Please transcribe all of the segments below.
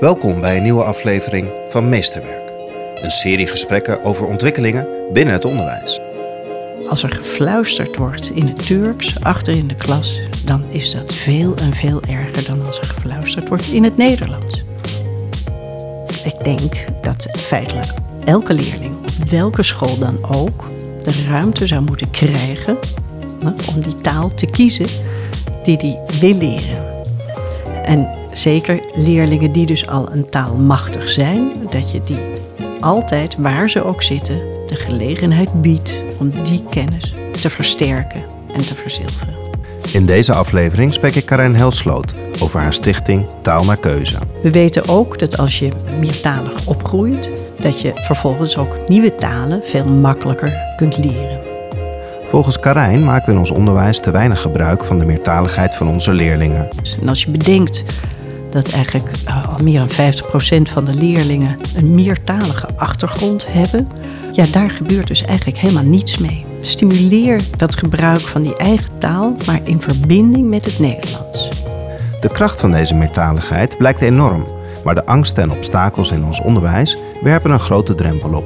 Welkom bij een nieuwe aflevering van Meesterwerk. Een serie gesprekken over ontwikkelingen binnen het onderwijs. Als er gefluisterd wordt in het Turks achter in de klas, dan is dat veel en veel erger dan als er gefluisterd wordt in het Nederlands. Ik denk dat feitelijk elke leerling, welke school dan ook, de ruimte zou moeten krijgen om die taal te kiezen die hij wil leren. En zeker leerlingen die dus al een taal machtig zijn, dat je die altijd, waar ze ook zitten, de gelegenheid biedt om die kennis te versterken en te verzilveren. In deze aflevering spreek ik Karin Helsloot over haar stichting Taal naar Keuze. We weten ook dat als je meertalig opgroeit, dat je vervolgens ook nieuwe talen veel makkelijker kunt leren. Volgens Karijn maken we in ons onderwijs te weinig gebruik van de meertaligheid van onze leerlingen. En als je bedenkt dat eigenlijk uh, al meer dan 50% van de leerlingen een meertalige achtergrond hebben, ja, daar gebeurt dus eigenlijk helemaal niets mee. Stimuleer dat gebruik van die eigen taal, maar in verbinding met het Nederlands. De kracht van deze meertaligheid blijkt enorm, maar de angsten en obstakels in ons onderwijs werpen een grote drempel op.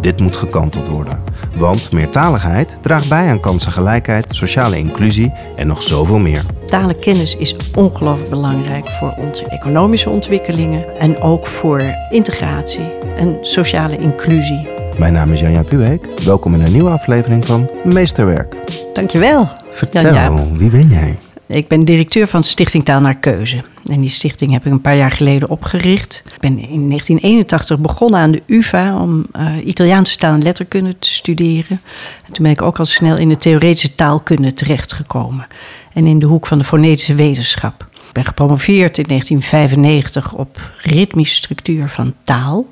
Dit moet gekanteld worden, want meertaligheid draagt bij aan kansengelijkheid, sociale inclusie en nog zoveel meer. Talenkennis is ongelooflijk belangrijk voor onze economische ontwikkelingen en ook voor integratie en sociale inclusie. Mijn naam is Janja Puweek. Welkom in een nieuwe aflevering van Meesterwerk. Dankjewel. Vertel, Janja. wie ben jij? Ik ben directeur van Stichting Taal naar Keuze. En die stichting heb ik een paar jaar geleden opgericht. Ik ben in 1981 begonnen aan de UvA om uh, Italiaanse taal en letterkunde te studeren. En toen ben ik ook al snel in de theoretische taalkunde terechtgekomen. En in de hoek van de fonetische wetenschap. Ik ben gepromoveerd in 1995 op ritmische structuur van taal.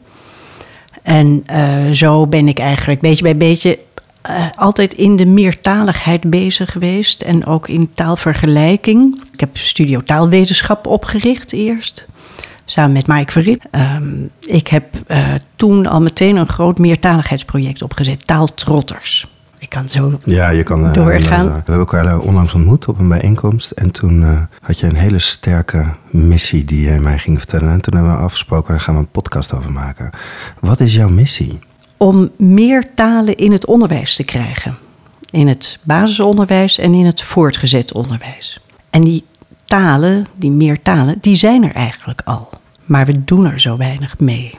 En uh, zo ben ik eigenlijk beetje bij beetje uh, altijd in de meertaligheid bezig geweest en ook in taalvergelijking. Ik heb Studio Taalwetenschap opgericht eerst, samen met Mike Verriep. Um, ik heb uh, toen al meteen een groot meertaligheidsproject opgezet, Taaltrotters. Ik kan zo ja, je kan, uh, doorgaan. we hebben elkaar onlangs ontmoet op een bijeenkomst. En toen had je een hele sterke missie die jij mij ging vertellen. En toen hebben we afgesproken, daar gaan we een podcast over maken. Wat is jouw missie? Om meer talen in het onderwijs te krijgen. In het basisonderwijs en in het voortgezet onderwijs. En die talen, die meertalen, die zijn er eigenlijk al. Maar we doen er zo weinig mee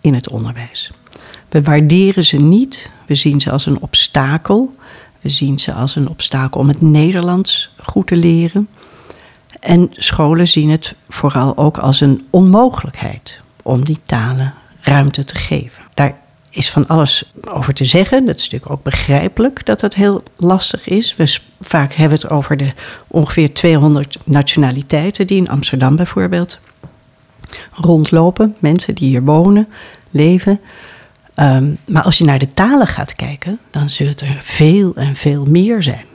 in het onderwijs. We waarderen ze niet, we zien ze als een obstakel. We zien ze als een obstakel om het Nederlands goed te leren. En scholen zien het vooral ook als een onmogelijkheid om die talen ruimte te geven. Daar is van alles over te zeggen. Dat is natuurlijk ook begrijpelijk dat dat heel lastig is. We vaak hebben het over de ongeveer 200 nationaliteiten die in Amsterdam bijvoorbeeld rondlopen. Mensen die hier wonen, leven. Um, maar als je naar de talen gaat kijken, dan zullen er veel en veel meer zijn.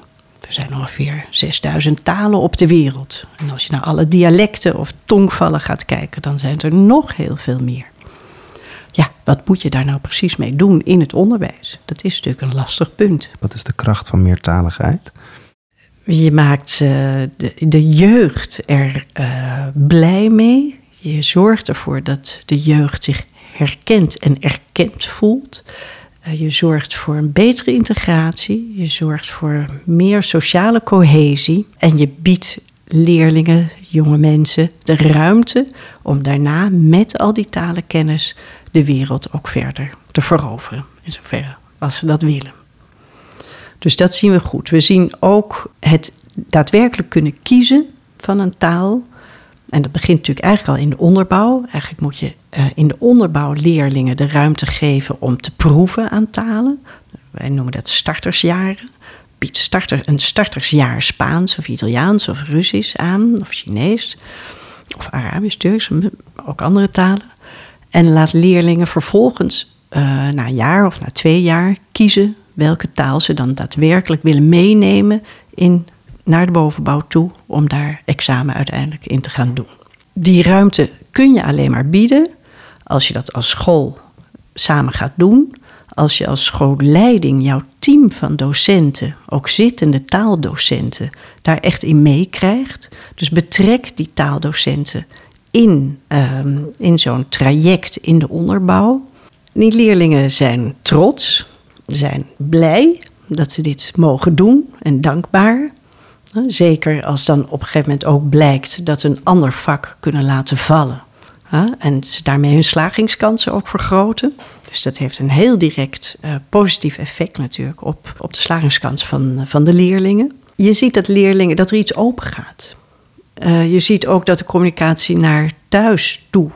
Er zijn ongeveer 6000 talen op de wereld. En als je naar alle dialecten of tongvallen gaat kijken, dan zijn er nog heel veel meer. Ja, wat moet je daar nou precies mee doen in het onderwijs? Dat is natuurlijk een lastig punt. Wat is de kracht van meertaligheid? Je maakt uh, de, de, jeugd er uh, blij mee. Je zorgt ervoor dat de jeugd zich herkend en erkend voelt. Uh, je zorgt voor een betere integratie. Je zorgt voor meer sociale cohesie. En je biedt leerlingen, jonge mensen, de ruimte om daarna met al die talenkennis de wereld ook verder te veroveren, in zoverre als ze dat willen. Dus dat zien we goed. We zien ook het daadwerkelijk kunnen kiezen van een taal. En dat begint natuurlijk eigenlijk al in de onderbouw. Eigenlijk moet je uh, in de onderbouw leerlingen de ruimte geven om te proeven aan talen. Wij noemen dat startersjaren. Biedt starter, een startersjaar Spaans of Italiaans of Russisch aan, of Chinees, of Arabisch, Turks, ook andere talen. En laat leerlingen vervolgens uh, na een jaar of na twee jaar kiezen welke taal ze dan daadwerkelijk willen meenemen in, naar de bovenbouw toe om daar examen uiteindelijk in te gaan doen. Die ruimte kun je alleen maar bieden als je dat als school samen gaat doen. Als je als schoolleiding jouw team van docenten, ook zittende taaldocenten, daar echt in meekrijgt. Dus betrek die taaldocenten in, ehm, in zo'n traject in de onderbouw. Die leerlingen zijn trots, zijn blij dat ze dit mogen doen en dankbaar. Zeker als dan op een gegeven moment ook blijkt dat ze een ander vak kunnen laten vallen. En ze daarmee hun slagingskansen ook vergroten. Dus dat heeft een heel direct uh, positief effect natuurlijk op, op de slagingskans van, van de leerlingen. Je ziet dat leerlingen dat er iets open gaat. Uh, je ziet ook dat de communicatie naar thuis toe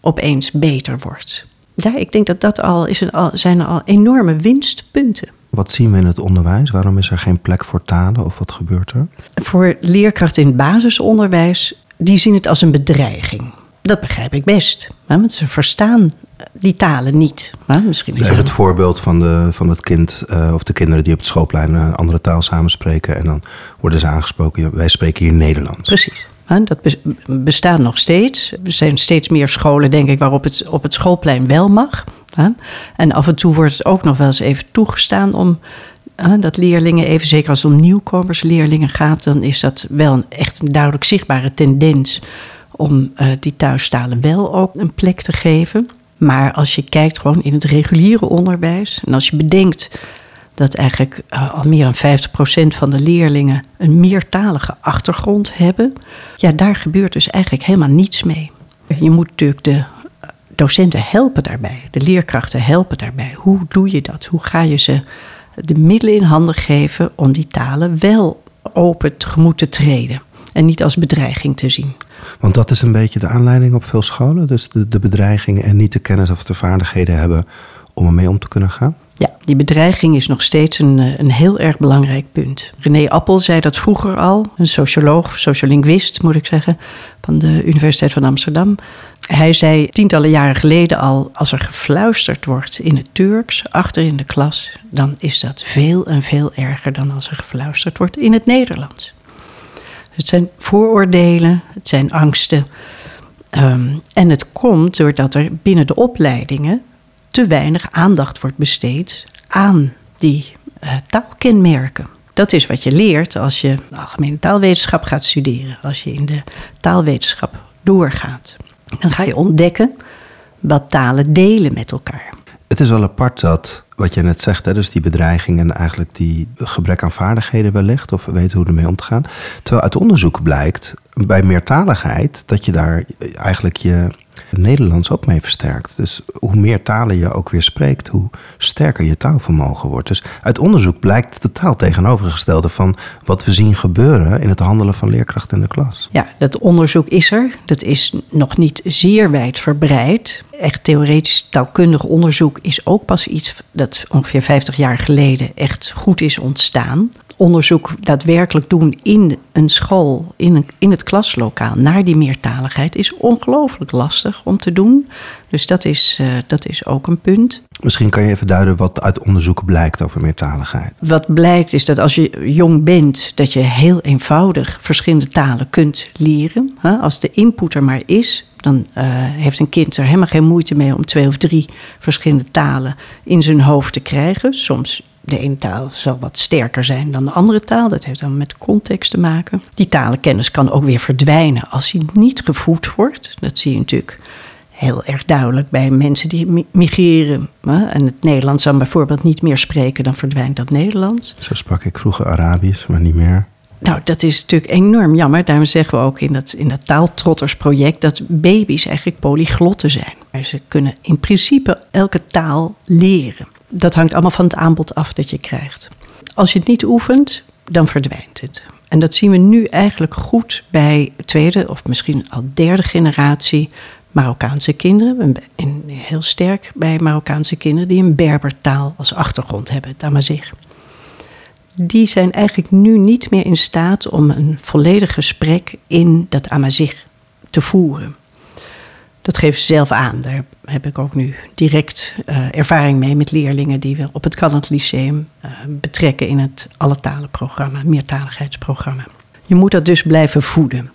opeens beter wordt. Ja, ik denk dat dat al, is een, al zijn al enorme winstpunten. Wat zien we in het onderwijs? Waarom is er geen plek voor talen of wat gebeurt er? Voor leerkrachten in het basisonderwijs, die zien het als een bedreiging. Dat begrijp ik best. Want ze verstaan die talen niet. Misschien Even het voorbeeld van, de, van het kind uh, of de kinderen die op het schoolplein een andere taal samenspreken. En dan worden ze aangesproken, wij spreken hier Nederlands. Precies. Dat bestaat nog steeds. Er zijn steeds meer scholen, denk ik, waarop het op het schoolplein wel mag. En af en toe wordt het ook nog wel eens even toegestaan om dat leerlingen, even zeker als het om nieuwkomersleerlingen gaat, dan is dat wel een, echt een duidelijk zichtbare tendens om uh, die thuistalen wel ook een plek te geven. Maar als je kijkt gewoon in het reguliere onderwijs en als je bedenkt dat eigenlijk uh, al meer dan 50% van de leerlingen een meertalige achtergrond hebben, ja, daar gebeurt dus eigenlijk helemaal niets mee. Je moet natuurlijk de docenten helpen daarbij, de leerkrachten helpen daarbij. Hoe doe je dat? Hoe ga je ze de middelen in handen geven om die talen wel open tegemoet te treden en niet als bedreiging te zien? Want dat is een beetje de aanleiding op veel scholen. Dus de, de bedreiging en niet de kennis of de vaardigheden hebben om ermee om te kunnen gaan. Ja, die bedreiging is nog steeds een, eh, een heel erg belangrijk punt. René Appel zei dat vroeger al, een socioloog, sociolinguist moet ik zeggen, van de Universiteit van Amsterdam. Hij zei tientallen jaren geleden al: als er gefluisterd wordt in het Turks achter in de klas, dan is dat veel en veel erger dan als er gefluisterd wordt in het Nederlands. Het zijn vooroordelen, het zijn angsten. Ehm, en het komt doordat er binnen de opleidingen te weinig aandacht wordt besteed aan die uh, taalkenmerken. Dat is wat je leert als je algemene taalwetenschap gaat studeren, als je in de taalwetenschap doorgaat. Dan ga je ontdekken wat talen delen met elkaar. Het is wel apart dat, wat je net zegt, hè, dus die bedreiging en eigenlijk die gebrek aan vaardigheden wellicht, of weten hoe ermee om te gaan. Terwijl uit onderzoek blijkt bij meertaligheid dat je daar eigenlijk je Nederlands ook mee versterkt. Dus hoe meer talen je ook weer spreekt, hoe sterker je taalvermogen wordt. Dus uit onderzoek blijkt totaal tegenovergestelde van wat we zien gebeuren in het handelen van leerkrachten in de klas. Ja, dat onderzoek is er. Dat is nog niet zeer wijd verbreid. Echt theoretisch taalkundig onderzoek is ook pas iets dat ongeveer 50 jaar geleden echt goed is ontstaan onderzoek daadwerkelijk doen in een school, in, een, in het klaslokaal, naar die meertaligheid, is ongelooflijk lastig om te doen. Dus dat is, uh, dat is ook een punt. Misschien kan je even duiden wat uit onderzoeken blijkt over meertaligheid. Wat blijkt is dat als je jong bent, dat je heel eenvoudig verschillende talen kunt leren. Als de input er maar is, dan uh, heeft een kind er helemaal geen moeite mee om twee of drie verschillende talen in zijn hoofd te krijgen. Soms de ene taal zal wat sterker zijn dan de andere taal. Dat heeft dan met context te maken. Die talenkennis kan ook weer verdwijnen als die niet gevoed wordt. Dat zie je natuurlijk heel erg duidelijk bij mensen die migreren. En het Nederlands dan bijvoorbeeld niet meer spreken, dan verdwijnt dat Nederlands. Zo sprak ik vroeger Arabisch, maar niet meer. Nou, dat is natuurlijk enorm jammer. Daarom zeggen we ook in dat, in dat taaltrottersproject dat baby's eigenlijk polyglotten zijn. Ze kunnen in principe elke taal leren dat hangt allemaal van het aanbod af dat je krijgt. Als je het niet oefent, dan verdwijnt het. En dat zien we nu eigenlijk goed bij tweede of misschien al derde generatie Marokkaanse kinderen. En heel sterk bij Marokkaanse kinderen die een Berbertaal als achtergrond hebben, het Amazigh. Die zijn eigenlijk nu niet meer in staat om een volledig gesprek in dat Amazigh te voeren. Dat geven ze zelf aan. Daar heb ik ook nu direct uh, ervaring mee met leerlingen die we op het Cannat Lyceum uh, betrekken in het alle talenprogramma, meertaligheidsprogramma. Je moet dat dus blijven voeden.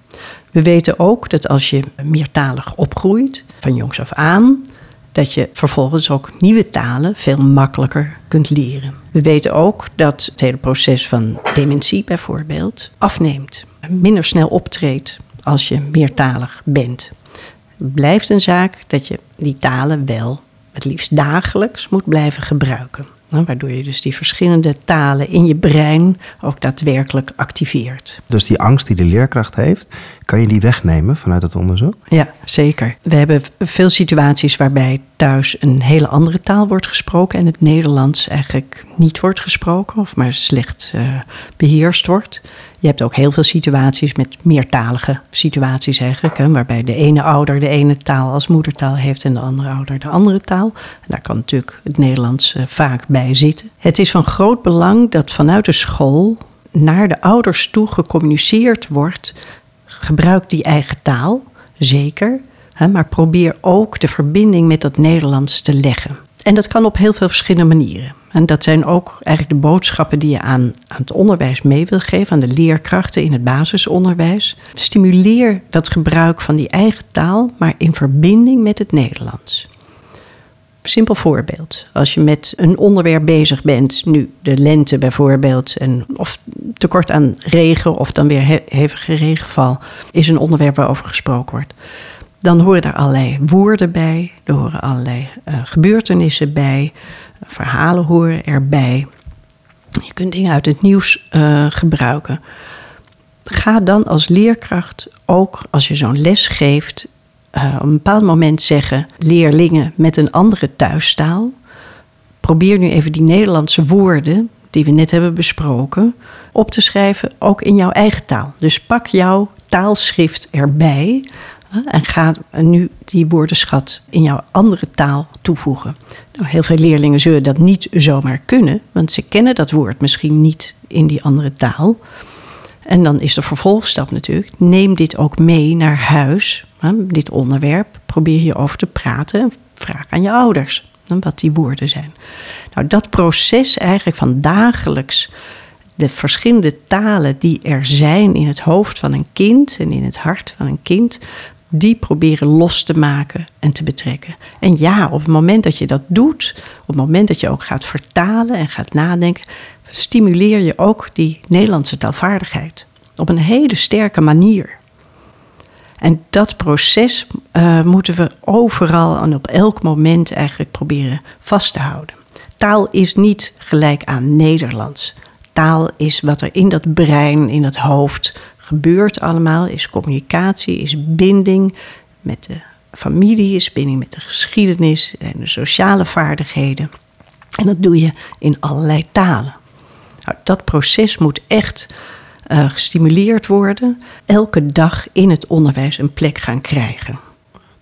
We weten ook dat als je meertalig opgroeit, van jongs af aan, dat je vervolgens ook nieuwe talen veel makkelijker kunt leren. We weten ook dat het hele proces van dementie bijvoorbeeld afneemt, minder snel optreedt als je meertalig bent. blijft een zaak dat je die talen wel het liefst dagelijks moet blijven gebruiken. Nou, waardoor je dus die verschillende talen in je brein ook daadwerkelijk activeert. Dus die angst die de leerkracht heeft, kan je die wegnemen vanuit het onderzoek? Ja, zeker. We hebben veel situaties waarbij thuis een hele andere taal wordt gesproken en het Nederlands eigenlijk niet wordt gesproken of maar slecht uh, beheerst wordt. Je hebt ook heel veel situaties met meertalige situaties eigenlijk, hè, waarbij de ene ouder de ene taal als moedertaal heeft en de andere ouder de andere taal. En daar kan natuurlijk het Nederlands uh, vaak bij zitten. Het is van groot belang dat vanuit de school naar de ouders toe gecommuniceerd wordt gebruik die eigen taal, zeker. Hè, maar probeer ook de verbinding met dat Nederlands te leggen. En dat kan op heel veel verschillende manieren. En dat zijn ook eigenlijk de boodschappen die je aan, het onderwijs mee wil geven, aan de leerkrachten in het basisonderwijs. Stimuleer dat gebruik van die eigen taal, maar in verbinding met het Nederlands. Simpel voorbeeld. Als je met een onderwerp bezig bent, nu de lente bijvoorbeeld, en of tekort aan regen of dan weer hevige regenval, is een onderwerp waarover gesproken wordt. Dan horen er allerlei woorden bij, er horen allerlei uh, gebeurtenissen bij, verhalen horen erbij. Je kunt dingen uit het nieuws uh, gebruiken. Ga dan als leerkracht ook als je zo'n les geeft uh, op een bepaald moment zeggen: leerlingen met een andere thuistaal. Probeer nu even die Nederlandse woorden die we net hebben besproken op te schrijven, ook in jouw eigen taal. Dus pak jouw taalschrift erbij en ga nu die woordenschat in jouw andere taal toevoegen. Nou, heel veel leerlingen zullen dat niet zomaar kunnen, want ze kennen dat woord misschien niet in die andere taal. En dan is de vervolgstap natuurlijk: neem dit ook mee naar huis, dit onderwerp. Probeer hierover te praten. Vraag aan je ouders wat die woorden zijn. Nou, dat proces eigenlijk van dagelijks de verschillende talen die er zijn in het hoofd van een kind en in het hart van een kind, die proberen los te maken en te betrekken. En ja, op het moment dat je dat doet, op het moment dat je ook gaat vertalen en gaat nadenken, stimuleer je ook die Nederlandse taalvaardigheid. Op een hele sterke manier. En dat proces uh, moeten we overal en op elk moment eigenlijk proberen vast te houden. Taal is niet gelijk aan Nederlands. Taal is wat er in dat brein, in het hoofd gebeurt allemaal. Is communicatie, is binding met de familie, is binding met de geschiedenis en de sociale vaardigheden. En dat doe je in allerlei talen. Nou, dat proces moet echt uh, gestimuleerd worden. Elke dag in het onderwijs een plek gaan krijgen.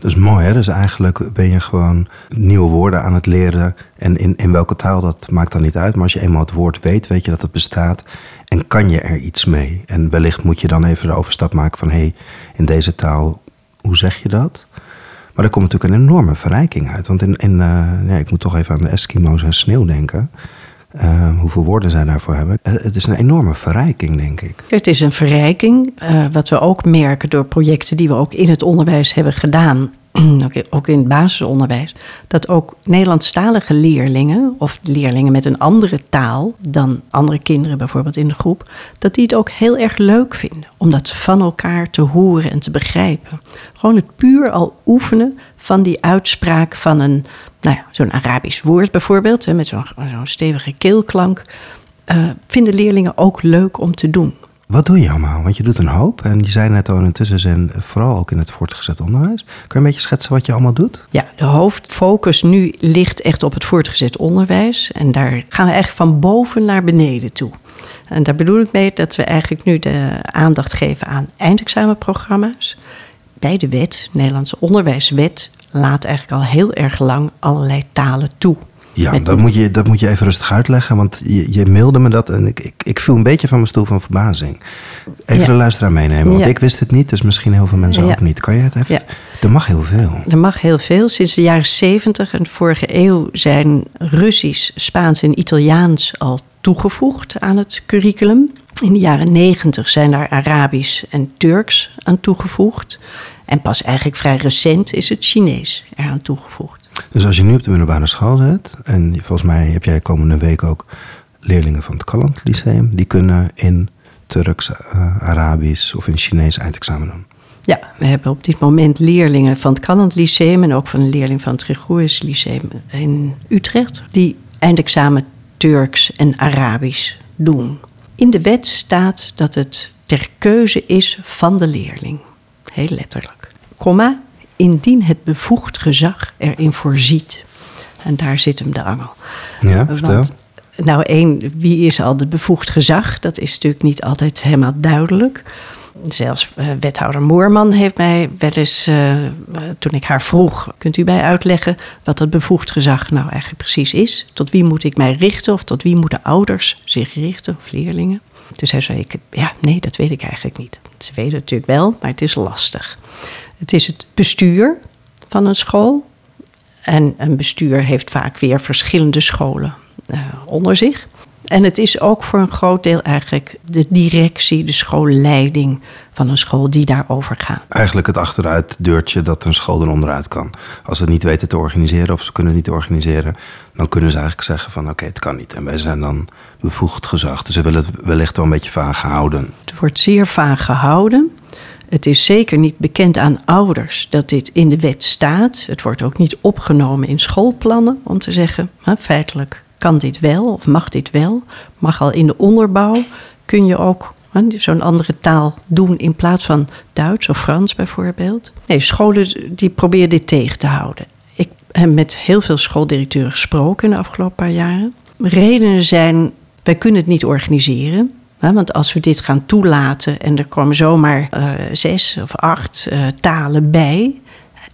Dat is mooi, hè? Dus eigenlijk ben je gewoon nieuwe woorden aan het leren. En in, in welke taal, dat maakt dan niet uit. Maar als je eenmaal het woord weet, weet je dat het bestaat. En kan je er iets mee. En wellicht moet je dan even de overstap maken van... hé, hey, in deze taal, hoe zeg je dat? Maar er komt natuurlijk een enorme verrijking uit. Want in, in, uh, ja, ik moet toch even aan de Eskimo's en sneeuw denken... Uh, hoeveel woorden zij daarvoor hebben. Uh, het is een enorme verrijking, denk ik. Het is een verrijking. Uh, wat we ook merken door projecten die we ook in het onderwijs hebben gedaan. ook in het basisonderwijs. Dat ook Nederlandstalige leerlingen. of leerlingen met een andere taal. dan andere kinderen bijvoorbeeld in de groep. dat die het ook heel erg leuk vinden. om dat van elkaar te horen en te begrijpen. Gewoon het puur al oefenen van die uitspraak van een nou ja, zo'n Arabisch woord bijvoorbeeld, hè, met zo'n zo'n stevige keelklank, uh, vinden leerlingen ook leuk om te doen. Wat doe je allemaal? Want je doet een hoop. En je zei net al intussen zijn, vooral ook in het voortgezet onderwijs. Kun je een beetje schetsen wat je allemaal doet? Ja, de hoofdfocus nu ligt echt op het voortgezet onderwijs. En daar gaan we echt van boven naar beneden toe. En daar bedoel ik mee dat we eigenlijk nu de aandacht geven aan eindexamenprogramma's. Bij de wet, Nederlandse onderwijswet, laat eigenlijk al heel erg lang allerlei talen toe. Ja, dat moet, je, dat moet je even rustig uitleggen, want je, je mailde me dat en ik, ik, ik viel een beetje van mijn stoel van verbazing. Even de luisteraar meenemen, want ik wist het niet, dus misschien heel veel mensen ook niet. Kan je het even? Er mag heel veel. Er mag heel veel. Sinds de jaren 70 en de vorige eeuw zijn Russisch, Spaans en Italiaans al toegevoegd aan het curriculum. In de jaren 90 zijn daar Arabisch en Turks aan toegevoegd. En pas eigenlijk vrij recent is het Chinees eraan toegevoegd. Dus als je nu op de middelbare school zit, en volgens mij heb jij komende week ook leerlingen van het Kalland Lyceum, die kunnen in Turks, uh, Arabisch of in Chinees eindexamen doen. Ja, we hebben op dit moment leerlingen van het Callend Lyceum en ook van een leerling van het Gregorius Lyceum in Utrecht, die eindexamen Turks en Arabisch doen. In de wet staat dat het ter keuze is van de leerling. Heel letterlijk. Komma, indien het bevoegd gezag erin voorziet. En daar zit hem de angel. Ja, vertel. Want, nou, één, wie is al de bevoegd gezag? Dat is natuurlijk niet altijd helemaal duidelijk. Zelfs uh, wethouder Moorman heeft mij wel eens, uh, toen ik haar vroeg, kunt u mij uitleggen wat dat bevoegd gezag nou eigenlijk precies is? Tot wie moet ik mij richten of tot wie moeten ouders zich richten of leerlingen? Toen zei ze, ik, ja, nee, dat weet ik eigenlijk niet. Ze weten het natuurlijk wel, maar het is lastig. Het is het bestuur van een school. En een bestuur heeft vaak weer verschillende scholen uh, onder zich. En het is ook voor een groot deel eigenlijk de directie, de schoolleiding van een school die daarover gaat. Eigenlijk het achteruitdeurtje dat een school er onderuit kan. Als ze het niet weten te organiseren of ze kunnen het niet organiseren, dan kunnen ze eigenlijk zeggen van oké, het kan niet. En wij zijn dan bevoegd gezag. Dus ze willen het wellicht wel een beetje vaag houden. Het wordt zeer vaag gehouden. Het is zeker niet bekend aan ouders dat dit in de wet staat. Het wordt ook niet opgenomen in schoolplannen om te zeggen, feitelijk kan dit wel of mag dit wel. Mag al in de onderbouw kun je ook zo'n andere taal doen in plaats van Duits of Frans bijvoorbeeld. Nee, scholen die proberen dit tegen te houden. Ik heb met heel veel schooldirecteuren gesproken in de afgelopen paar jaren. Redenen zijn, wij kunnen het niet organiseren. Want als we dit gaan toelaten en er komen zomaar uh, zes of acht uh, talen bij,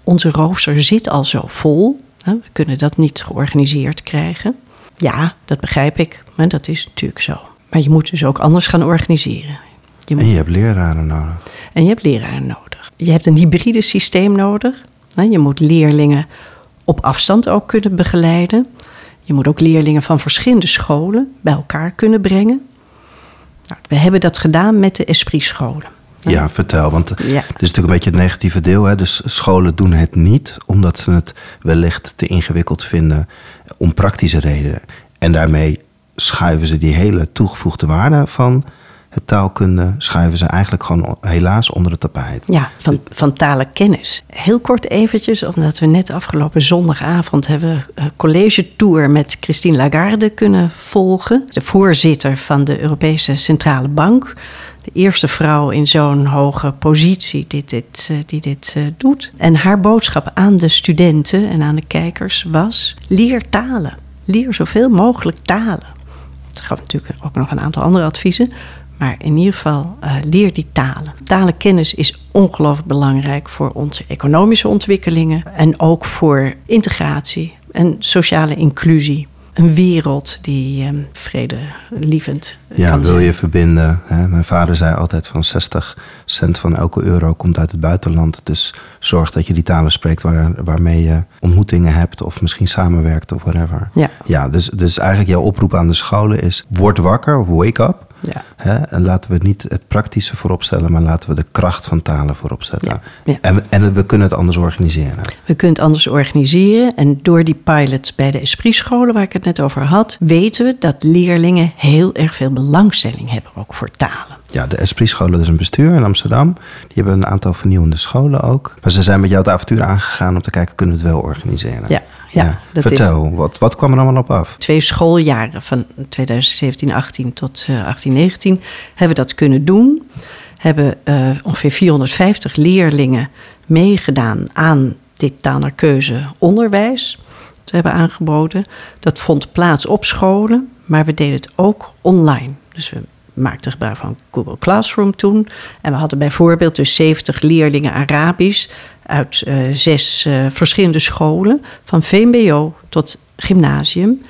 onze rooster zit al zo vol. We kunnen dat niet georganiseerd krijgen. Ja, dat begrijp ik, maar dat is natuurlijk zo. Maar je moet dus ook anders gaan organiseren. Je moet... En je hebt leraren nodig. En je hebt leraren nodig. Je hebt een hybride systeem nodig. Je moet leerlingen op afstand ook kunnen begeleiden. Je moet ook leerlingen van verschillende scholen bij elkaar kunnen brengen. Nou, we hebben dat gedaan met de Esprit-scholen. Ja, vertel. Want ja. dit is natuurlijk een beetje het negatieve deel. Hè? Dus scholen doen het niet omdat ze het wellicht te ingewikkeld vinden om praktische redenen. En daarmee schuiven ze die hele toegevoegde waarde van het taalkunde, schuiven ze eigenlijk gewoon helaas onder het tapijt. Ja, van, van talenkennis. Heel kort eventjes, omdat we net afgelopen zondagavond hebben een college tour met Christine Lagarde kunnen volgen. De voorzitter van de Europese Centrale Bank. De eerste vrouw in zo'n hoge positie die dit, eh, die dit uh, doet. En haar boodschap aan de studenten en aan de kijkers was: leer talen. Leer zoveel mogelijk talen. Het gaf natuurlijk ook nog een aantal andere adviezen. Maar in ieder geval uh, leer die talen. Talenkennis is ongelooflijk belangrijk voor onze economische ontwikkelingen en ook voor integratie en sociale inclusie een wereld die um, vredelievend ja, wil je verbinden. Hè? Mijn vader zei altijd van 60 cent van elke euro komt uit het buitenland. Dus zorg dat je die talen spreekt waar, waarmee je ontmoetingen hebt of misschien samenwerkt of whatever. Ja, ja dus, dus eigenlijk jouw oproep aan de scholen is word wakker of wake up. Ja. Hè? En laten we niet het praktische voorop stellen, maar laten we de kracht van talen voorop zetten. Ja. Ja. En, en we kunnen het anders organiseren. We kunnen het anders organiseren. En door die pilot bij de Esprit-scholen, waar ik het net over had, weten we dat leerlingen heel erg veel belangstelling hebben ook voor talen. Ja, de Esprit-scholen, dat is een bestuur in Amsterdam. Die hebben een aantal vernieuwende scholen ook. Maar ze zijn met jou het avontuur aangegaan om te kijken, kunnen we het wel organiseren? Ja, ja, dat Vertel, is wat, wat kwam er allemaal op af? twee schooljaren van 2017-18 tot uh, 18-19 hebben we dat kunnen doen. Hebben uh, ongeveer 450 leerlingen meegedaan aan dit naar keuze onderwijs. Dat we hebben aangeboden. Dat vond plaats op scholen, maar we deden het ook online. Dus we maakten gebruik van Google Classroom toen. En we hadden bijvoorbeeld dus 70 leerlingen Arabisch uit uh, zes uh, verschillende scholen, van VMBO tot gymnasium,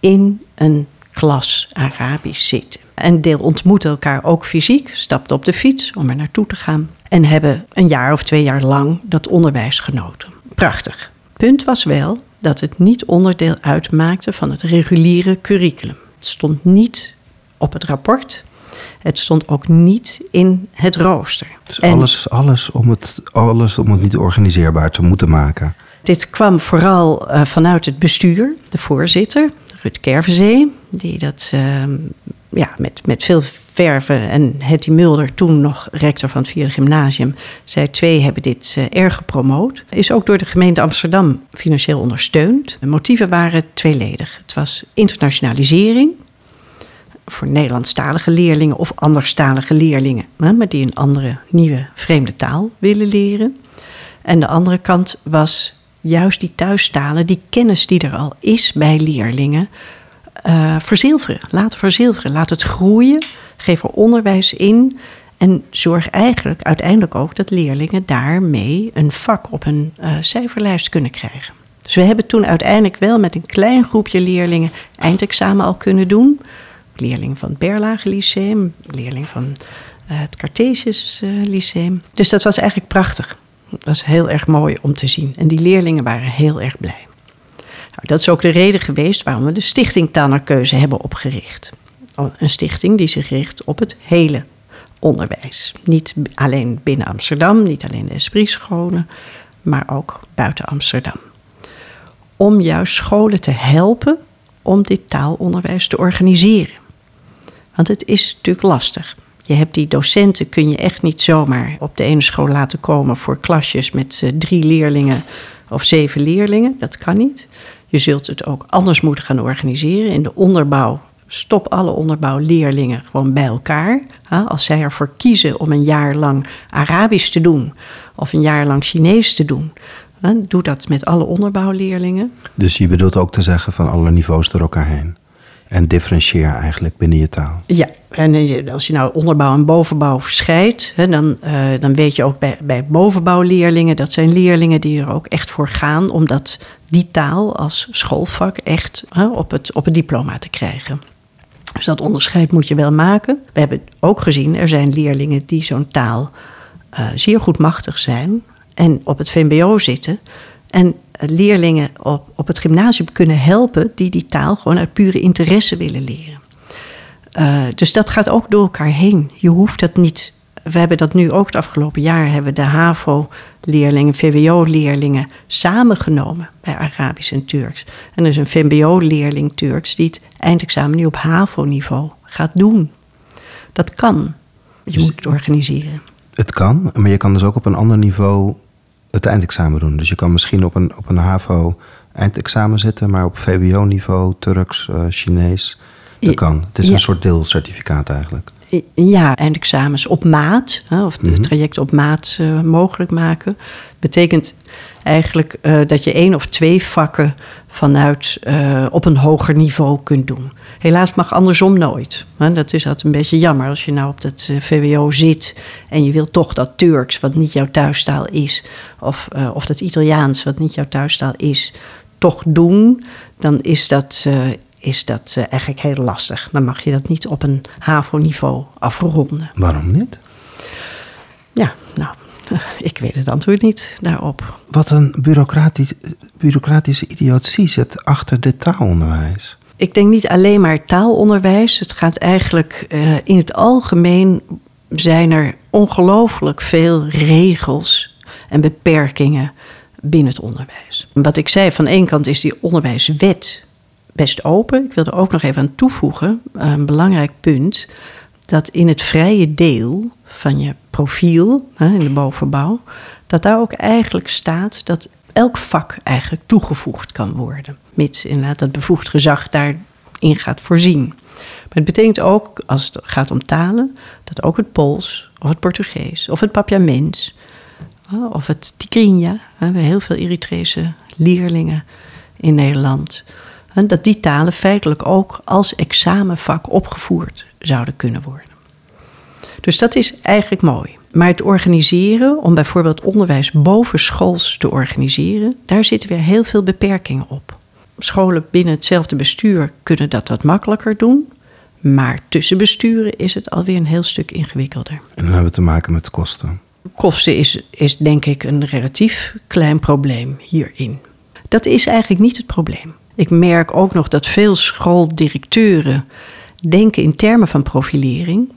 in een klas Arabisch zitten. En deel ontmoeten elkaar ook fysiek, stapten op de fiets om er naartoe te gaan en hebben een jaar of twee jaar lang dat onderwijs genoten. Prachtig. Punt was wel dat het niet onderdeel uitmaakte van het reguliere curriculum. Het stond niet op het rapport. Het stond ook niet in het rooster. Dus en alles, alles, om het, alles om het niet organiseerbaar te moeten maken. Dit kwam vooral uh, vanuit het bestuur, de voorzitter, Rut Kervenzee, die dat uh, ja, met, met veel Verve en Hetty Mulder, toen nog rector van het vierde gymnasium, zij twee hebben dit uh, erg gepromoot. Is ook door de gemeente Amsterdam financieel ondersteund. De motieven waren tweeledig. Het was internationalisering voor Nederlandstalige leerlingen of anderstalige leerlingen, maar die een andere nieuwe vreemde taal willen leren. En de andere kant was juist die thuistalen, die kennis die er al is bij leerlingen, uh, verzilveren. Laat verzilveren. Laat het groeien. Geef er onderwijs in. En zorg eigenlijk uiteindelijk ook dat leerlingen daarmee een vak op hun uh, cijferlijst kunnen krijgen. Dus we hebben toen uiteindelijk wel met een klein groepje leerlingen eindexamen al kunnen doen. Leerling van het Berlage Lyceum, leerling van uh, het Cartesius Lyceum. Dus dat was eigenlijk prachtig. Dat was heel erg mooi om te zien. En die leerlingen waren heel erg blij. Nou, dat is ook de reden geweest waarom we de Stichting Taalnarkeuze hebben opgericht. Een stichting die zich richt op het hele onderwijs. Niet alleen binnen Amsterdam, niet alleen de Esprit-scholen, maar ook buiten Amsterdam. Om juist scholen te helpen om dit taalonderwijs te organiseren. Want het is natuurlijk lastig. Je hebt die docenten, kun je echt niet zomaar op de ene school laten komen voor klasjes met uh, drie leerlingen of zeven leerlingen. Dat kan niet. Je zult het ook anders moeten gaan organiseren. In de onderbouw, stop alle onderbouwleerlingen gewoon bij elkaar. Als zij ervoor kiezen om een jaar lang Arabisch te doen of een jaar lang Chinees te doen, doe dat met alle onderbouwleerlingen. Dus je bedoelt ook te zeggen van alle niveaus door elkaar heen? En differentieer eigenlijk binnen je taal. Ja, en eh, als je nou onderbouw en bovenbouw verscheidt, dan, uh, dan weet je ook bij, bij bovenbouwleerlingen, dat zijn leerlingen die er ook echt voor gaan, omdat die taal als schoolvak echt op, het, op het diploma te krijgen. Dus dat onderscheid moet je wel maken. We hebben ook gezien, er zijn leerlingen die zo'n taal uh, zeer goed machtig zijn en op het VMBO zitten. En leerlingen op, op het gymnasium kunnen helpen die die taal gewoon uit pure interesse willen leren. Uh, dus dat gaat ook door elkaar heen. Je hoeft dat niet. We hebben dat nu ook het afgelopen jaar hebben de HAVO-leerlingen, VWO-leerlingen samengenomen bij Arabisch en Turks. En er is een VMBO-leerling Turks die het eindexamen nu op HAVO-niveau gaat doen. Dat kan. Je dus moet het organiseren. Het kan, maar je kan dus ook op een ander niveau het eindexamen doen. Dus je kan misschien op een, op een HAVO eindexamen zitten, maar op VWO-niveau, Turks, uh, Chinees, dat kan. Het is een soort deelcertificaat eigenlijk. Ja, eindexamens op maat, of mm trajecten op maat uh, mogelijk maken. Betekent eigenlijk uh, dat je één of twee vakken vanuit op een hoger niveau kunt doen. Helaas mag andersom nooit. Dat is altijd een beetje jammer als je nou op dat VWO zit en je wilt toch dat Turks, wat niet jouw thuistaal is, of, of dat Italiaans, wat niet jouw thuistaal is, toch doen. Dan is dat is dat eigenlijk heel lastig. Dan mag je dat niet op een HAVO-niveau afronden. Waarom niet? Ja, nou, ik weet het antwoord niet daarop. Wat een bureaucratisch, bureaucratische idiotie zit achter dit taalonderwijs. Ik denk niet alleen maar taalonderwijs. Het gaat eigenlijk uh, in het algemeen zijn er ongelooflijk veel regels en beperkingen binnen het onderwijs. Wat ik zei, van één kant is die onderwijswet best open. Ik wil er ook nog even aan toevoegen, een belangrijk punt, dat in het vrije deel van je profiel, in de bovenbouw, dat daar ook eigenlijk staat dat elk vak eigenlijk toegevoegd kan worden. Mits inderdaad dat bevoegd gezag daarin gaat voorzien. Maar het betekent ook, als het gaat om talen, dat ook het Pools of het Portugees of het Papiaments of het Tigrinya, we hebben heel veel Eritrese leerlingen in Nederland, dat die talen feitelijk ook als examenvak opgevoerd zouden kunnen worden. Dus dat is eigenlijk mooi. Maar het organiseren, om bijvoorbeeld onderwijs bovenschools te organiseren, daar zitten weer heel veel beperkingen op. Scholen binnen hetzelfde bestuur kunnen dat wat makkelijker doen. Maar tussen besturen is het alweer een heel stuk ingewikkelder. En dan hebben we te maken met kosten. Kosten is, is denk ik een relatief klein probleem hierin. Dat is eigenlijk niet het probleem. Ik merk ook nog dat veel schooldirecteuren denken in termen van profilering.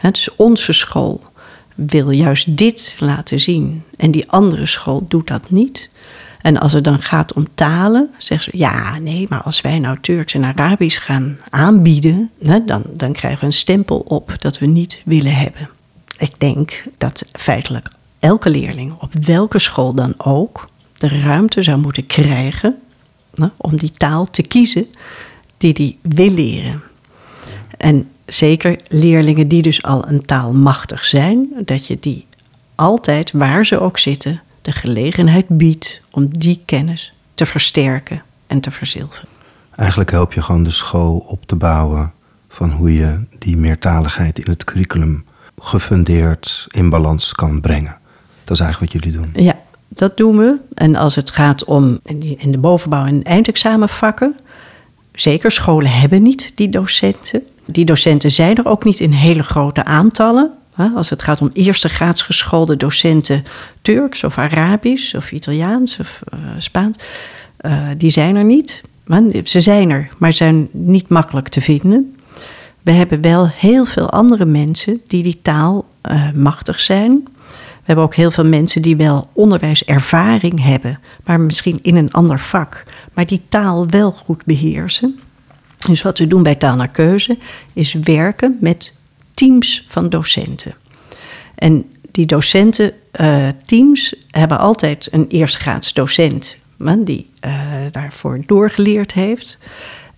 Dus onze school wil juist dit laten zien en die andere school doet dat niet. En als het dan gaat om talen, zeggen ze: ja, nee, maar als wij nou Turks en Arabisch gaan aanbieden, hè, dan, dan krijgen we een stempel op dat we niet willen hebben. Ik denk dat feitelijk elke leerling, op welke school dan ook, de ruimte zou moeten krijgen hè, om die taal te kiezen die die wil leren. En zeker leerlingen die dus al een taal machtig zijn, dat je die altijd, waar ze ook zitten, de gelegenheid biedt om die kennis te versterken en te verzilveren. Eigenlijk help je gewoon de school op te bouwen van hoe je die meertaligheid in het curriculum gefundeerd in balans kan brengen. Dat is eigenlijk wat jullie doen. Ja, dat doen we. En als het gaat om in de bovenbouw- en eindexamenvakken, zeker scholen hebben niet die docenten. Die docenten zijn er ook niet in hele grote aantallen. Als het gaat om eerste graads geschoolde docenten Turks of Arabisch of Italiaans of uh, Spaans, uh, die zijn er niet. Ze zijn er, maar zijn niet makkelijk te vinden. We hebben wel heel veel andere mensen die die taal uh, machtig zijn. We hebben ook heel veel mensen die wel onderwijservaring hebben, maar misschien in een ander vak, maar die taal wel goed beheersen. Dus wat we doen bij Taal naar Keuze is werken met teams van docenten. En die docententeams uh, hebben altijd een eerstgraads docent die uh, daarvoor doorgeleerd heeft.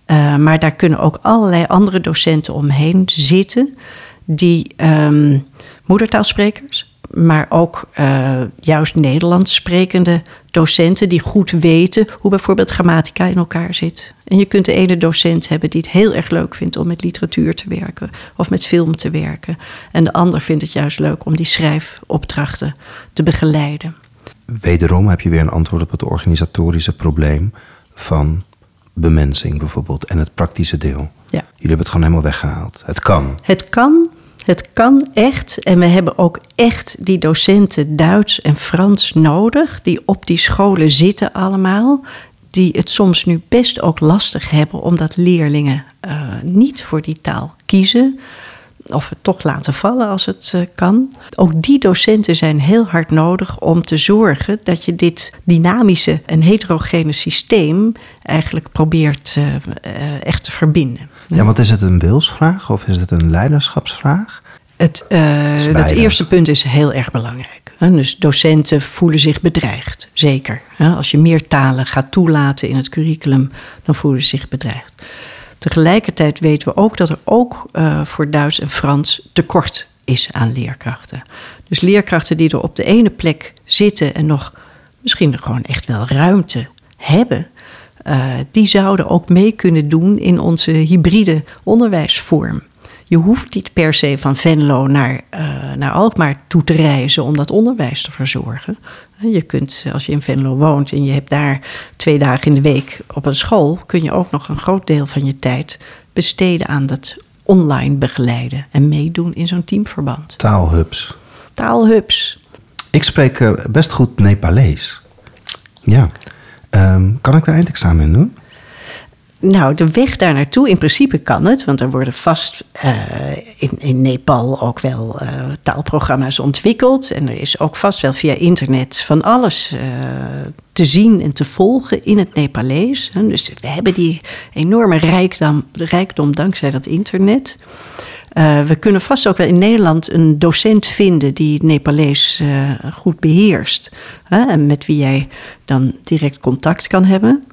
Uh, maar daar kunnen ook allerlei andere docenten omheen zitten die um, moedertaalsprekers, maar ook uh, juist Nederlands sprekende docenten die goed weten hoe bijvoorbeeld grammatica in elkaar zit. En je kunt de ene docent hebben die het heel erg leuk vindt om met literatuur te werken of met film te werken. En de ander vindt het juist leuk om die schrijfopdrachten te begeleiden. Wederom heb je weer een antwoord op het organisatorische probleem van bemensing bijvoorbeeld en het praktische deel. Ja. Jullie hebben het gewoon helemaal weggehaald. Het kan. Het kan, het kan echt. En we hebben ook echt die docenten Duits en Frans nodig, die op die scholen zitten allemaal. Die het soms nu best ook lastig hebben, omdat leerlingen uh, niet voor die taal kiezen. Of het toch laten vallen als het uh, kan. Ook die docenten zijn heel hard nodig om te zorgen dat je dit dynamische en heterogene systeem eigenlijk probeert uh, echt te verbinden. Ja, want is het een wilsvraag of is het een leiderschapsvraag? Het, uh, het eerste punt is heel erg belangrijk. Dus docenten voelen zich bedreigd, zeker. Als je meer talen gaat toelaten in het curriculum, dan voelen ze zich bedreigd. Tegelijkertijd weten we ook dat er ook uh, voor Duits en Frans tekort is aan leerkrachten. Dus leerkrachten die er op de ene plek zitten en nog misschien gewoon echt wel ruimte hebben, uh, die zouden ook mee kunnen doen in onze hybride onderwijsvorm. Je hoeft niet per se van Venlo naar, uh, naar Alkmaar toe te reizen om dat onderwijs te verzorgen. Je kunt, als je in Venlo woont en je hebt daar twee dagen in de week op een school, kun je ook nog een groot deel van je tijd besteden aan dat online begeleiden en meedoen in zo'n teamverband. Taalhubs. Taalhubs. Ik spreek uh, best goed Nepalees. Ja. Um, kan ik de eindexamen in doen? Nou, de weg daar naartoe, in principe kan het, want er worden vast uh, in, in Nepal ook wel uh, taalprogramma's ontwikkeld. En er is ook vast wel via internet van alles uh, te zien en te volgen in het Nepalees. Dus we hebben die enorme rijkdom, rijkdom dankzij dat internet. We kunnen vast ook wel in Nederland een docent vinden die Nepalees goed beheerst. en met wie jij dan direct contact kan hebben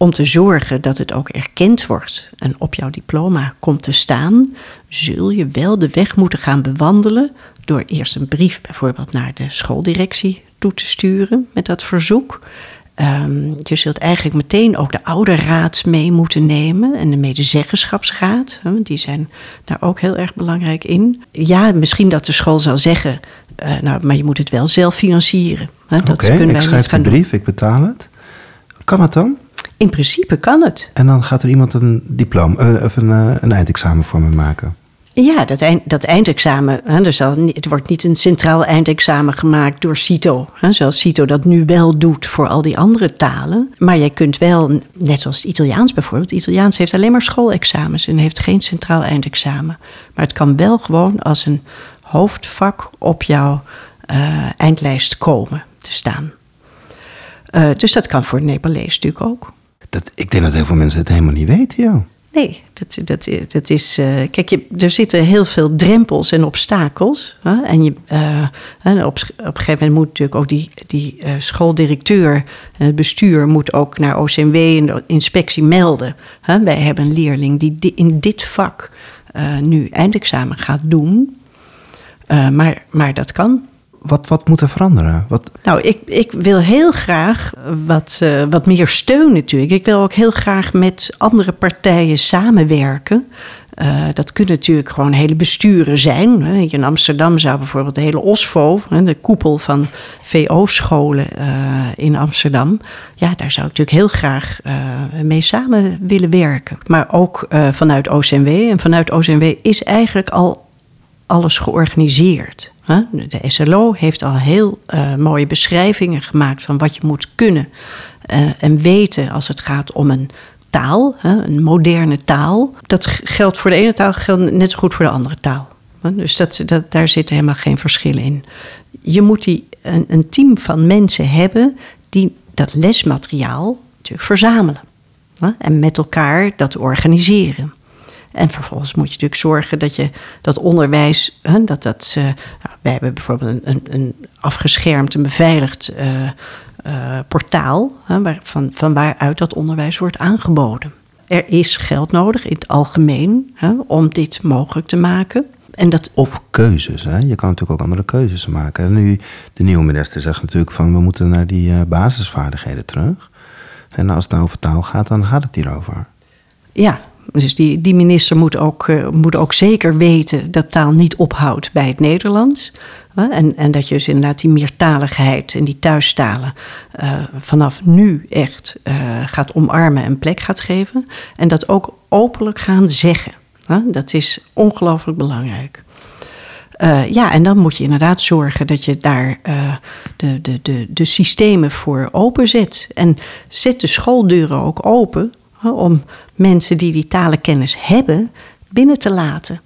om te zorgen dat het ook erkend wordt en op jouw diploma komt te staan, zul je wel de weg moeten gaan bewandelen door eerst een brief bijvoorbeeld naar de schooldirectie toe te sturen met dat verzoek. Um, je zult eigenlijk meteen ook de ouderraad mee moeten nemen en de medezeggenschapsraad. Die zijn daar ook heel erg belangrijk in. Ja, misschien dat de school zal zeggen, uh, nou, maar je moet het wel zelf financieren. Oké, okay, ik schrijf de brief, ik betaal het. Kan het dan? In principe kan het. En dan gaat er iemand een diploma uh, of een, uh, een eindexamen voor me maken. Ja, dat, eind, dat eindexamen. Hè, zal, het wordt niet een centraal eindexamen gemaakt door CITO. Hè, zoals CITO dat nu wel doet voor al die andere talen. Maar jij kunt wel, net zoals het Italiaans bijvoorbeeld. Het Italiaans heeft alleen maar schoolexamens en heeft geen centraal eindexamen. Maar het kan wel gewoon als een hoofdvak op jouw uh, eindlijst komen te staan. Uh, dus dat kan voor het Nepalees natuurlijk ook. Dat, ik denk dat heel veel mensen het helemaal niet weten, joh. Nee, dat, dat, dat is. Uh, kijk, je, er zitten heel veel drempels en obstakels. Hè? En je, uh, op, op een gegeven moment moet natuurlijk ook die, die uh, schooldirecteur het bestuur moet ook naar OCMW en de inspectie melden. Hè? Wij hebben een leerling die di in dit vak nu eindexamen gaat doen. maar, maar dat kan wat, wat moet er veranderen? Wat... Nou, ik, ik wil heel graag wat, uh, wat meer steun natuurlijk. Ik wil ook heel graag met andere partijen samenwerken. Uh, dat kunnen natuurlijk gewoon hele besturen zijn. In Amsterdam zou bijvoorbeeld de hele OSFO, de koepel van VO-scholen uh, in Amsterdam. Ja, daar zou ik natuurlijk heel graag mee samen willen werken. Maar ook vanuit OCMW. En vanuit OCMW is eigenlijk al alles georganiseerd. De SLO heeft al heel uh, mooie beschrijvingen gemaakt van wat je moet kunnen uh, en weten als het gaat om een taal, een moderne taal. Dat geldt voor de ene taal, geldt net zo goed voor de andere taal. Dus dat, daar zitten helemaal geen verschillen in. Je moet die, een, een team van mensen hebben die dat lesmateriaal natuurlijk verzamelen. En met elkaar dat organiseren. En vervolgens moet je natuurlijk zorgen dat je dat onderwijs, hè, dat dat. Uh, wij hebben bijvoorbeeld een, een afgeschermd en beveiligd uh, uh, portaal, hè, waar, van, van waaruit dat onderwijs wordt aangeboden. Er is geld nodig in het algemeen hè, om dit mogelijk te maken. En dat... Of keuzes. Hè? Je kan natuurlijk ook andere keuzes maken. En nu, de nieuwe minister zegt natuurlijk van we moeten naar die basisvaardigheden terug. En als het nou over taal gaat, dan gaat het hierover. Ja, dus die, die minister moet ook, uh, moet ook zeker weten dat taal niet ophoudt bij het Nederlands. En, en dat je dus inderdaad die meertaligheid en die thuistalen uh, vanaf nu echt uh, gaat omarmen en plek gaat geven. En dat ook openlijk gaan zeggen. Dat is ongelooflijk belangrijk. Ja, en dan moet je inderdaad zorgen dat je daar de, de, de, de systemen voor openzet. En zet de schooldeuren ook open om mensen die die talenkennis hebben binnen te laten.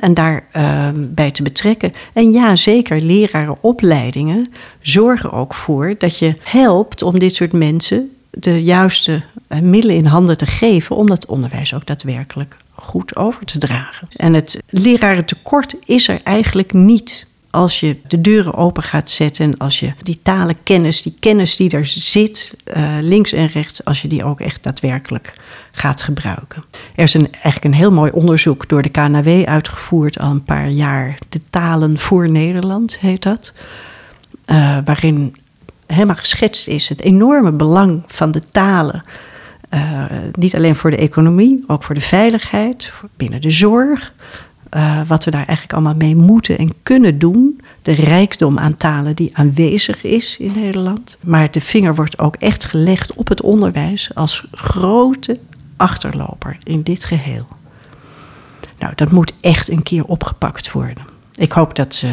En daarbij ehm, te betrekken. En ja, zeker, lerarenopleidingen zorgen ook voor dat je helpt om dit soort mensen de juiste eh, middelen in handen te geven om dat onderwijs ook daadwerkelijk goed over te dragen. En het lerarentekort is er eigenlijk niet als je de deuren open gaat zetten en als je die talenkennis, die kennis die er zit, uh, links en rechts, als je die ook echt daadwerkelijk gaat gebruiken. Er is een, eigenlijk een heel mooi onderzoek door de KNW uitgevoerd al een paar jaar. De talen voor Nederland heet dat. Uh, waarin helemaal geschetst is het enorme belang van de talen. Uh, niet alleen voor de economie, ook voor de veiligheid, binnen de zorg. Uh, wat we daar eigenlijk allemaal mee moeten en kunnen doen. De rijkdom aan talen die aanwezig is in Nederland. Maar de vinger wordt ook echt gelegd op het onderwijs als grote achterloper in dit geheel. Nou, dat moet echt een keer opgepakt worden. Ik hoop dat uh,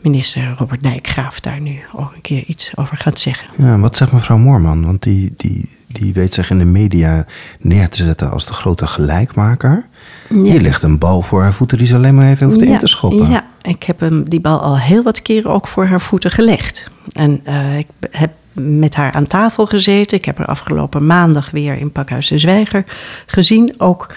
minister Robert Dijkgraaf daar nu ook een keer iets over gaat zeggen. Ja, wat zegt mevrouw Moorman? Want die, die, die weet zich in de media neer te zetten als de grote gelijkmaker. Ja. Hier ligt een bal voor haar voeten die ze alleen maar even hoeft ja, in te schoppen. Ja, ik heb hem die bal al heel wat keren ook voor haar voeten gelegd. En uh, ik heb met haar aan tafel gezeten. Ik heb haar afgelopen maandag weer in Pakhuis de Zwijger gezien. Ook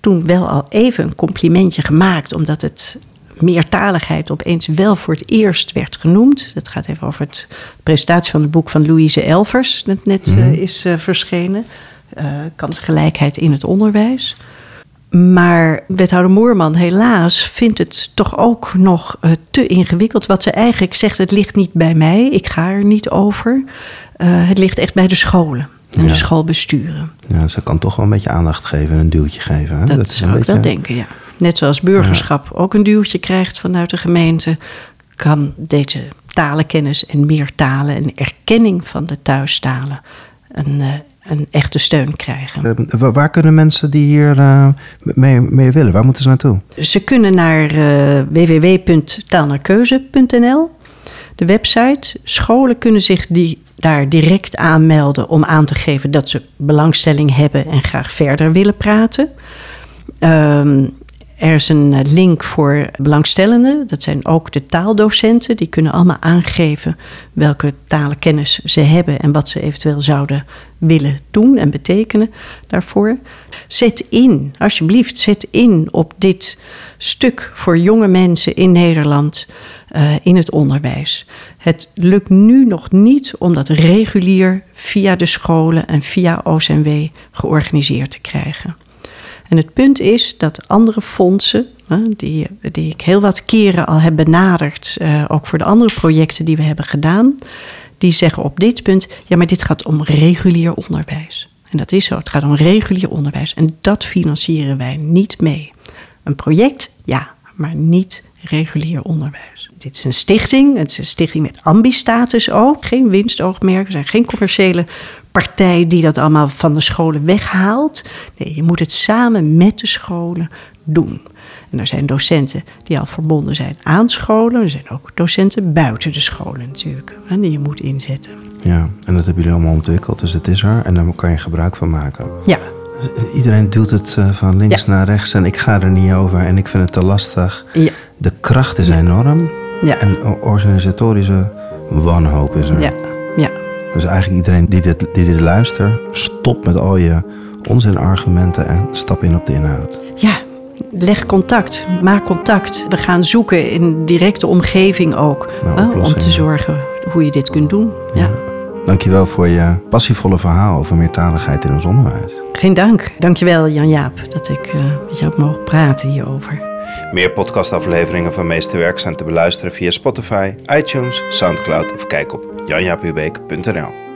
toen wel al even een complimentje gemaakt, omdat het meertaligheid opeens wel voor het eerst werd genoemd. Dat gaat even over het presentatie van het boek van Louise Elvers, dat net mm -hmm. uh, is uh, verschenen. Uh, kansgelijkheid in het onderwijs. Maar wethouder Moerman helaas vindt het toch ook nog te ingewikkeld. Wat ze eigenlijk zegt, het ligt niet bij mij, ik ga er niet over. Het ligt echt bij de scholen en ja. de schoolbesturen. Ja, ze kan toch wel een beetje aandacht geven en een duwtje geven. Hè? Dat, dat zou ik beetje... wel denken, ja. Net zoals burgerschap ja. ook een duwtje krijgt vanuit de gemeente... kan deze talenkennis en meer talen en erkenning van de thuistalen... een uh, een echte steun krijgen. Uh, waar kunnen mensen die hier uh, mee, mee, willen, waar moeten ze naartoe? Ze kunnen naar uh, www.taalnaarkeuze.nl, de website. Scholen kunnen zich die daar direct aanmelden om aan te geven dat ze belangstelling hebben en graag verder willen praten. Um, Er is een eh, link voor belangstellenden. Dat zijn ook de taaldocenten. Die kunnen allemaal aangeven welke talenkennis ze hebben en wat ze eventueel zouden willen doen en betekenen daarvoor. Zet in, alsjeblieft, zet in op dit stuk voor jonge mensen in Nederland uh, in het onderwijs. Het lukt nu nog niet om dat regulier via de scholen en via OCMW georganiseerd te krijgen. En het punt is dat andere fondsen, die, die ik heel wat keren al heb benaderd, uh, ook voor de andere projecten die we hebben gedaan, die zeggen op dit punt: ja, maar dit gaat om regulier onderwijs. En dat is zo, het gaat om regulier onderwijs. En dat financieren wij niet mee. Een project, ja, maar niet regulier onderwijs. Dit is een stichting, het is een stichting met ambistatus ook, geen winstoogmerk, er zijn geen commerciële partij die dat allemaal van de scholen weghaalt. Nee, je moet het samen met de scholen doen. En er zijn docenten die al verbonden zijn aan scholen. Er zijn ook docenten buiten de scholen natuurlijk, die je moet inzetten. Ja, en dat hebben jullie allemaal ontwikkeld, dus het is er en daar kan je gebruik van maken. Ja. Iedereen duwt het eh, van links naar rechts en ik ga er niet over en ik vind het te lastig. Ja. De kracht is enorm ja. en organisatorische wanhoop is er. Ja. Dus eigenlijk iedereen die dit, die dit luistert, stop met al je onzinargumenten en stap in op de inhoud. Ja, leg contact, maak contact. We gaan zoeken in directe omgeving ook hè, om te zorgen hoe je dit kunt doen. Ja. ja. Dankjewel voor je passievolle verhaal over meertaligheid in ons onderwijs. Geen dank. Dankjewel Jan-Jaap dat ik uh, met jou heb mogen praten hierover. Meer podcastafleveringen van Meesterwerk zijn te beluisteren via Spotify, iTunes, Soundcloud of kijk op janjaaphubeek.nl.